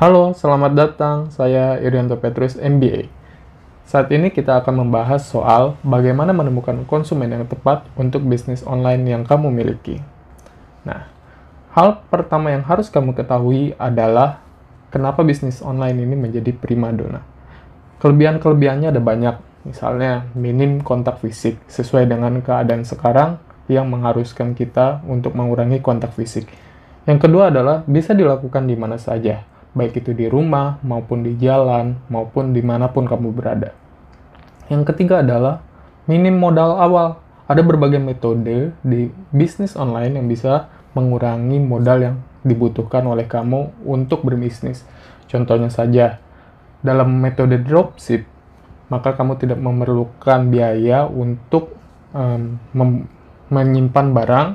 Halo, selamat datang. Saya Irianto Petrus, MBA. Saat ini kita akan membahas soal bagaimana menemukan konsumen yang tepat untuk bisnis online yang kamu miliki. Nah, hal pertama yang harus kamu ketahui adalah kenapa bisnis online ini menjadi primadona. Kelebihan-kelebihannya ada banyak, misalnya minim kontak fisik sesuai dengan keadaan sekarang yang mengharuskan kita untuk mengurangi kontak fisik. Yang kedua adalah bisa dilakukan di mana saja, baik itu di rumah, maupun di jalan, maupun di mana pun kamu berada. Yang ketiga adalah minim modal awal. Ada berbagai metode di bisnis online yang bisa mengurangi modal yang dibutuhkan oleh kamu untuk berbisnis. Contohnya saja, dalam metode dropship, maka kamu tidak memerlukan biaya untuk um, menyimpan barang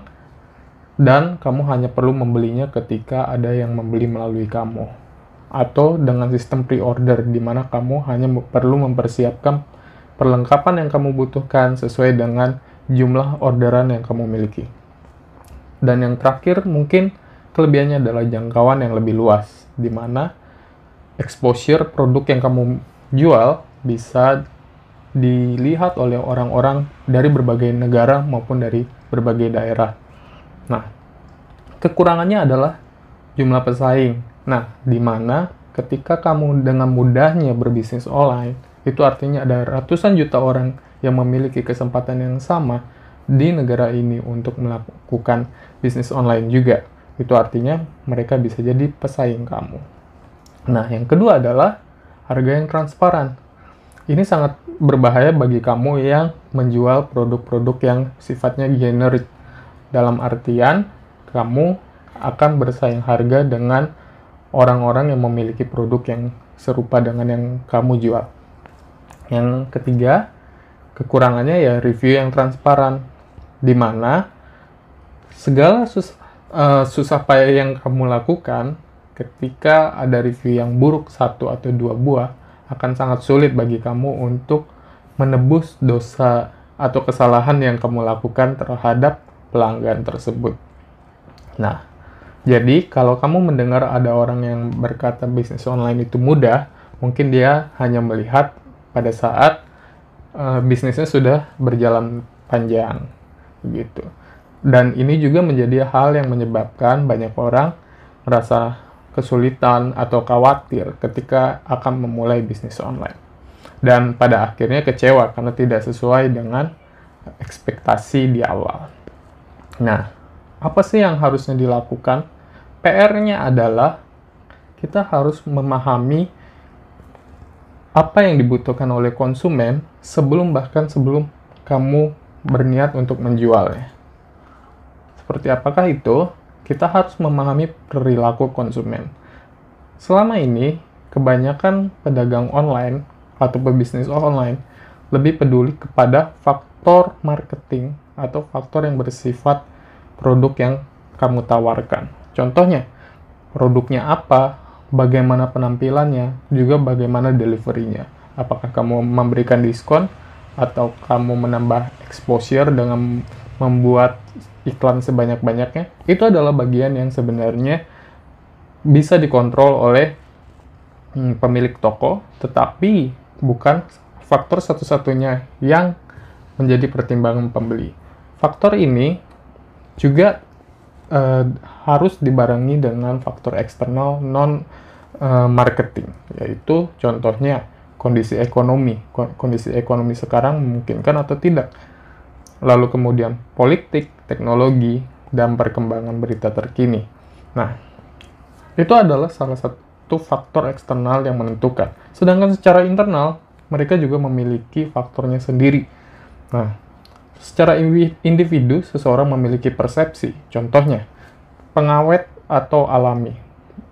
dan kamu hanya perlu membelinya ketika ada yang membeli melalui kamu atau dengan sistem pre-order di mana kamu hanya perlu mempersiapkan perlengkapan yang kamu butuhkan sesuai dengan jumlah orderan yang kamu miliki. Dan yang terakhir mungkin kelebihannya adalah jangkauan yang lebih luas, di mana exposure produk yang kamu jual bisa dilihat oleh orang-orang dari berbagai negara maupun dari berbagai daerah. Nah, kekurangannya adalah jumlah pesaing Nah, di mana ketika kamu dengan mudahnya berbisnis online, itu artinya ada ratusan juta orang yang memiliki kesempatan yang sama di negara ini untuk melakukan bisnis online juga. Itu artinya mereka bisa jadi pesaing kamu. Nah, yang kedua adalah harga yang transparan. Ini sangat berbahaya bagi kamu yang menjual produk-produk yang sifatnya generik. Dalam artian, kamu akan bersaing harga dengan orang-orang yang memiliki produk yang serupa dengan yang kamu jual. Yang ketiga, kekurangannya ya review yang transparan, di mana segala sus uh, susah payah yang kamu lakukan ketika ada review yang buruk satu atau dua buah akan sangat sulit bagi kamu untuk menebus dosa atau kesalahan yang kamu lakukan terhadap pelanggan tersebut. Nah, jadi, kalau kamu mendengar ada orang yang berkata bisnis online itu mudah, mungkin dia hanya melihat pada saat uh, bisnisnya sudah berjalan panjang, gitu. Dan ini juga menjadi hal yang menyebabkan banyak orang merasa kesulitan atau khawatir ketika akan memulai bisnis online. Dan pada akhirnya kecewa karena tidak sesuai dengan ekspektasi di awal. Nah, apa sih yang harusnya dilakukan PR-nya adalah kita harus memahami apa yang dibutuhkan oleh konsumen sebelum bahkan sebelum kamu berniat untuk menjualnya. Seperti apakah itu? Kita harus memahami perilaku konsumen. Selama ini, kebanyakan pedagang online atau pebisnis online lebih peduli kepada faktor marketing atau faktor yang bersifat produk yang kamu tawarkan. Contohnya, produknya apa, bagaimana penampilannya, juga bagaimana deliverynya. Apakah kamu memberikan diskon atau kamu menambah exposure dengan membuat iklan sebanyak-banyaknya? Itu adalah bagian yang sebenarnya bisa dikontrol oleh hmm, pemilik toko, tetapi bukan faktor satu-satunya yang menjadi pertimbangan pembeli. Faktor ini juga uh, harus dibarengi dengan faktor eksternal non uh, marketing yaitu contohnya kondisi ekonomi. Kondisi ekonomi sekarang memungkinkan atau tidak. Lalu kemudian politik teknologi dan perkembangan berita terkini. Nah itu adalah salah satu faktor eksternal yang menentukan. Sedangkan secara internal mereka juga memiliki faktornya sendiri. Nah Secara individu, seseorang memiliki persepsi. Contohnya, pengawet atau alami.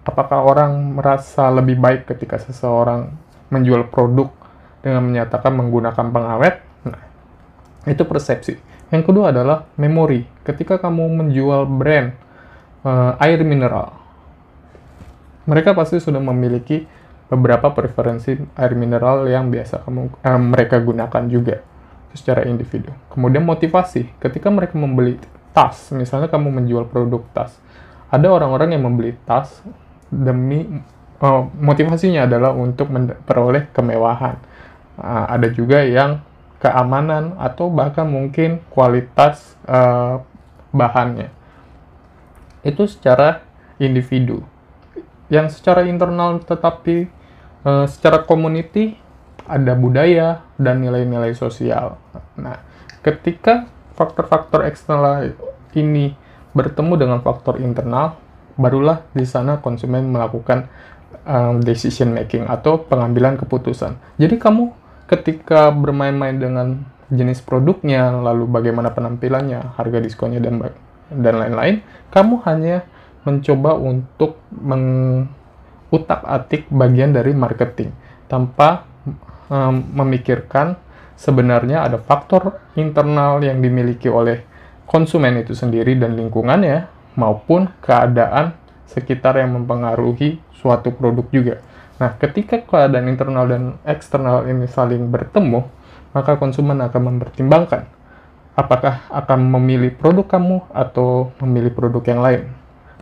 Apakah orang merasa lebih baik ketika seseorang menjual produk dengan menyatakan menggunakan pengawet? Nah, itu persepsi. Yang kedua adalah memori. Ketika kamu menjual brand uh, air mineral, mereka pasti sudah memiliki beberapa preferensi air mineral yang biasa kamu uh, mereka gunakan juga secara individu. Kemudian motivasi, ketika mereka membeli tas, misalnya kamu menjual produk tas, ada orang-orang yang membeli tas demi uh, motivasinya adalah untuk memperoleh kemewahan. Uh, ada juga yang keamanan atau bahkan mungkin kualitas uh, bahannya. Itu secara individu. Yang secara internal tetapi uh, secara community ada budaya dan nilai-nilai sosial. Nah, ketika faktor-faktor eksternal ini bertemu dengan faktor internal, barulah di sana konsumen melakukan um, decision making atau pengambilan keputusan. Jadi kamu ketika bermain-main dengan jenis produknya, lalu bagaimana penampilannya, harga diskonnya dan dan lain-lain, kamu hanya mencoba untuk mengutak-atik bagian dari marketing tanpa um, memikirkan sebenarnya ada faktor internal yang dimiliki oleh konsumen itu sendiri dan lingkungannya maupun keadaan sekitar yang mempengaruhi suatu produk juga. Nah, ketika keadaan internal dan eksternal ini saling bertemu, maka konsumen akan mempertimbangkan apakah akan memilih produk kamu atau memilih produk yang lain.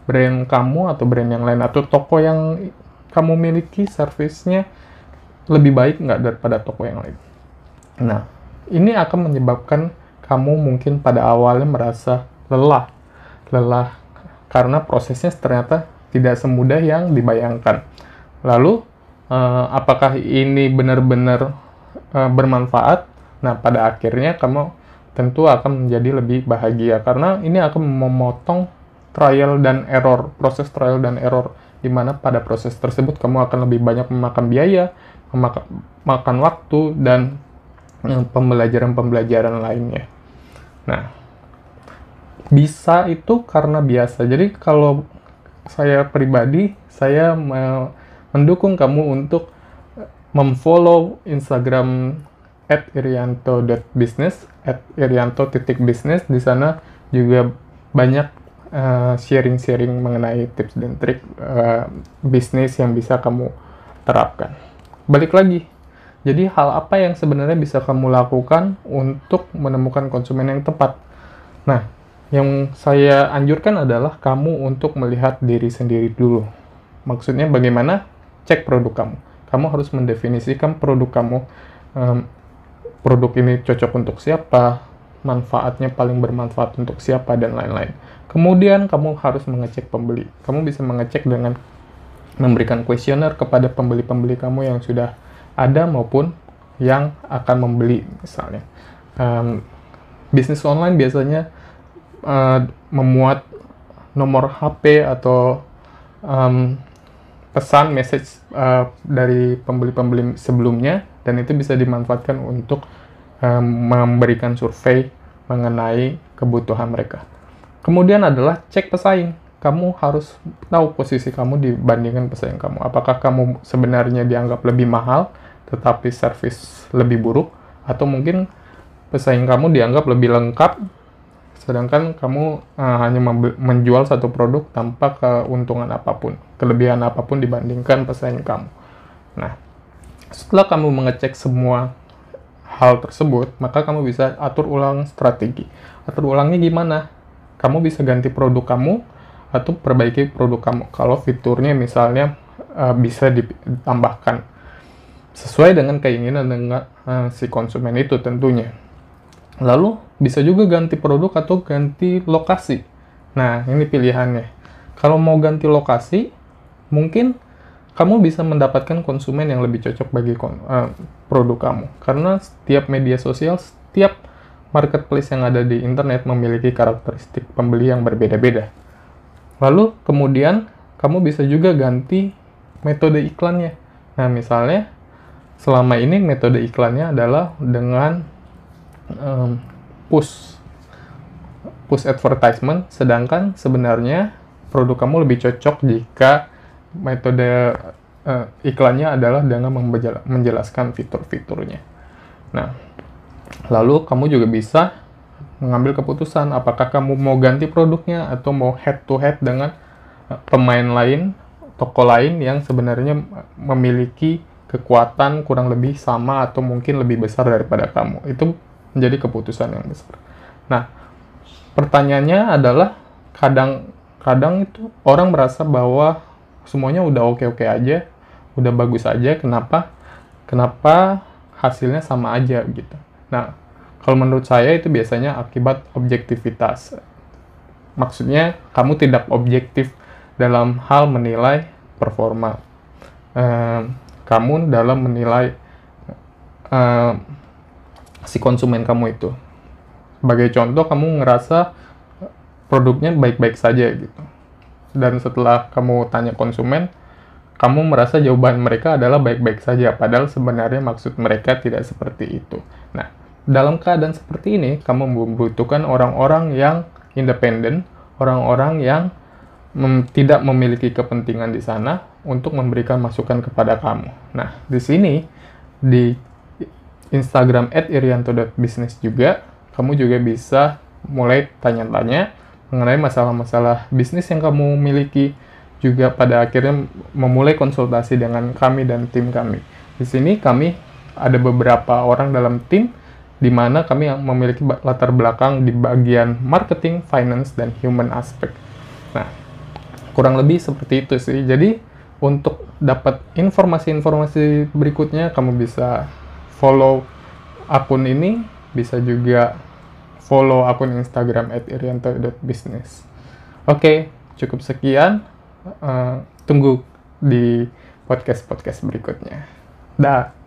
Brand kamu atau brand yang lain atau toko yang kamu miliki servisnya lebih baik nggak daripada toko yang lain. Nah, ini akan menyebabkan kamu mungkin pada awalnya merasa lelah. Lelah karena prosesnya ternyata tidak semudah yang dibayangkan. Lalu uh, apakah ini benar-benar uh, bermanfaat? Nah, pada akhirnya kamu tentu akan menjadi lebih bahagia karena ini akan memotong trial dan error, proses trial dan error di mana pada proses tersebut kamu akan lebih banyak memakan biaya, memakan makan waktu dan eh, pembelajaran-pembelajaran lainnya. Nah, bisa itu karena biasa. Jadi kalau saya pribadi, saya mendukung kamu untuk memfollow Instagram at irianto.business at irianto.business di sana juga banyak eh, sharing-sharing mengenai tips dan trik uh, bisnis yang bisa kamu terapkan. Balik lagi, jadi hal apa yang sebenarnya bisa kamu lakukan untuk menemukan konsumen yang tepat? Nah, yang saya anjurkan adalah kamu untuk melihat diri sendiri dulu. Maksudnya bagaimana cek produk kamu. Kamu harus mendefinisikan produk kamu. Um, produk ini cocok untuk siapa, manfaatnya paling bermanfaat untuk siapa, dan lain-lain. Kemudian kamu harus mengecek pembeli. Kamu bisa mengecek dengan memberikan kuesioner kepada pembeli-pembeli kamu yang sudah ada maupun yang akan membeli misalnya. Um, bisnis online biasanya uh, memuat nomor HP atau um, pesan message uh, dari pembeli-pembeli sebelumnya dan itu bisa dimanfaatkan untuk um, memberikan survei mengenai kebutuhan mereka. Kemudian adalah cek pesaing. Kamu harus tahu posisi kamu dibandingkan pesaing kamu. Apakah kamu sebenarnya dianggap lebih mahal tetapi service lebih buruk atau mungkin pesaing kamu dianggap lebih lengkap sedangkan kamu uh, hanya menjual satu produk tanpa keuntungan apa pun, kelebihan apa pun dibandingkan pesaing kamu. Nah, setelah kamu mengecek semua hal tersebut, maka kamu bisa atur ulang strategi. Atur ulangnya gimana? Kamu bisa ganti produk kamu atau perbaiki produk kamu. Kalau fiturnya misalnya uh, bisa ditambahkan sesuai dengan keinginan dengan uh, si konsumen itu tentunya. Lalu bisa juga ganti produk atau ganti lokasi. Nah, ini pilihannya. Kalau mau ganti lokasi, mungkin kamu bisa mendapatkan konsumen yang lebih cocok bagi uh, produk kamu. Karena setiap media sosial, setiap marketplace yang ada di internet memiliki karakteristik pembeli yang berbeda-beda. Lalu kemudian kamu bisa juga ganti metode iklannya. Nah, misalnya selama ini metode iklannya adalah dengan um, push push advertisement sedangkan sebenarnya produk kamu lebih cocok jika metode uh, iklannya adalah dengan menjelaskan fitur-fiturnya. Nah, lalu kamu juga bisa mengambil keputusan apakah kamu mau ganti produknya atau mau head to head dengan uh, pemain lain, toko lain yang sebenarnya memiliki kekuatan kurang lebih sama atau mungkin lebih besar daripada kamu. Itu menjadi keputusan yang besar. Nah, pertanyaannya adalah kadang-kadang itu orang merasa bahwa semuanya udah oke-oke aja, udah bagus aja, kenapa? Kenapa hasilnya sama aja gitu. Nah, kalau menurut saya itu biasanya akibat objektivitas. Maksudnya kamu tidak objektif dalam hal menilai performa. Uh, kamu dalam menilai uh, si konsumen kamu itu. Sebagai contoh, kamu ngerasa produknya baik-baik saja gitu. Dan setelah kamu tanya konsumen, kamu merasa jawaban mereka adalah baik-baik saja, padahal sebenarnya maksud mereka tidak seperti itu. Nah, dalam keadaan seperti ini, kamu membutuhkan orang-orang yang independen, orang-orang yang mem tidak memiliki kepentingan di sana untuk memberikan masukan kepada kamu. Nah, di sini di Instagram @irianto.business juga kamu juga bisa mulai tanya-tanya mengenai masalah-masalah bisnis yang kamu miliki, juga pada akhirnya memulai konsultasi dengan kami dan tim kami. Di sini kami ada beberapa orang dalam tim di mana kami yang memiliki latar belakang di bagian marketing, finance, dan human aspect. Nah, kurang lebih seperti itu sih. Jadi, untuk dapat informasi-informasi berikutnya, kamu bisa follow akun ini, bisa juga follow akun Instagram at irianto.business. Oke, cukup sekian uh, tunggu di podcast-podcast berikutnya. Dah.